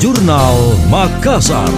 Jurnal Makassar.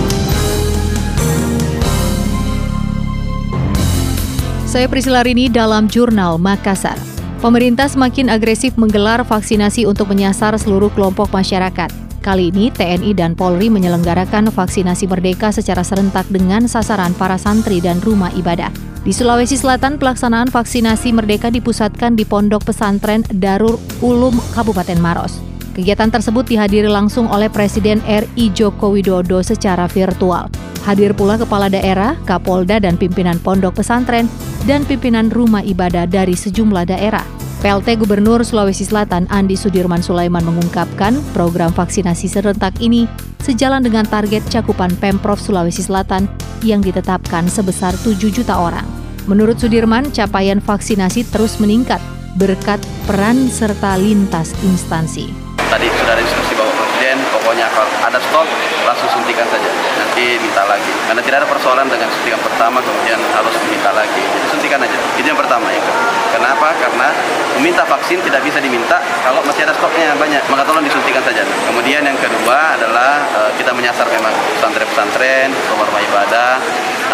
Saya Priscila Rini dalam Jurnal Makassar. Pemerintah semakin agresif menggelar vaksinasi untuk menyasar seluruh kelompok masyarakat. Kali ini TNI dan Polri menyelenggarakan vaksinasi merdeka secara serentak dengan sasaran para santri dan rumah ibadah. Di Sulawesi Selatan, pelaksanaan vaksinasi merdeka dipusatkan di Pondok Pesantren Darul Ulum Kabupaten Maros. Kegiatan tersebut dihadiri langsung oleh Presiden RI Joko Widodo secara virtual. Hadir pula kepala daerah, Kapolda dan pimpinan pondok pesantren dan pimpinan rumah ibadah dari sejumlah daerah. PLT Gubernur Sulawesi Selatan Andi Sudirman Sulaiman mengungkapkan program vaksinasi serentak ini sejalan dengan target cakupan Pemprov Sulawesi Selatan yang ditetapkan sebesar 7 juta orang. Menurut Sudirman, capaian vaksinasi terus meningkat berkat peran serta lintas instansi. Tadi sudah ada diskusi Bapak Presiden, pokoknya kalau ada stok langsung suntikan saja, nanti minta lagi. Karena tidak ada persoalan dengan suntikan pertama kemudian harus minta lagi, jadi suntikan aja. Itu yang pertama ya. Kenapa? Karena meminta vaksin tidak bisa diminta kalau masih ada stoknya banyak, maka tolong disuntikan saja. Kemudian yang kedua adalah eh, kita menyasar memang pesantren-pesantren, rumah-rumah ibadah,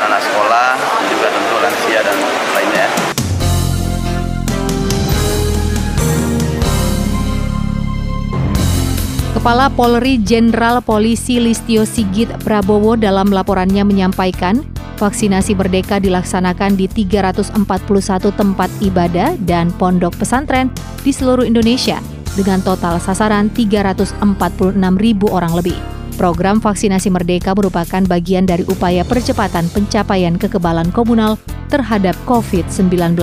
anak-anak sekolah, Kepala Polri Jenderal Polisi Listio Sigit Prabowo dalam laporannya menyampaikan, vaksinasi merdeka dilaksanakan di 341 tempat ibadah dan pondok pesantren di seluruh Indonesia dengan total sasaran 346 ribu orang lebih. Program vaksinasi merdeka merupakan bagian dari upaya percepatan pencapaian kekebalan komunal terhadap COVID-19.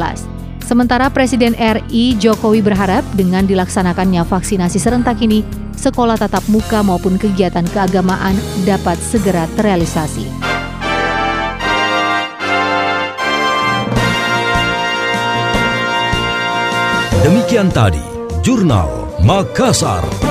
Sementara Presiden RI Jokowi berharap dengan dilaksanakannya vaksinasi serentak ini, sekolah tatap muka maupun kegiatan keagamaan dapat segera terrealisasi. Demikian tadi, Jurnal Makassar.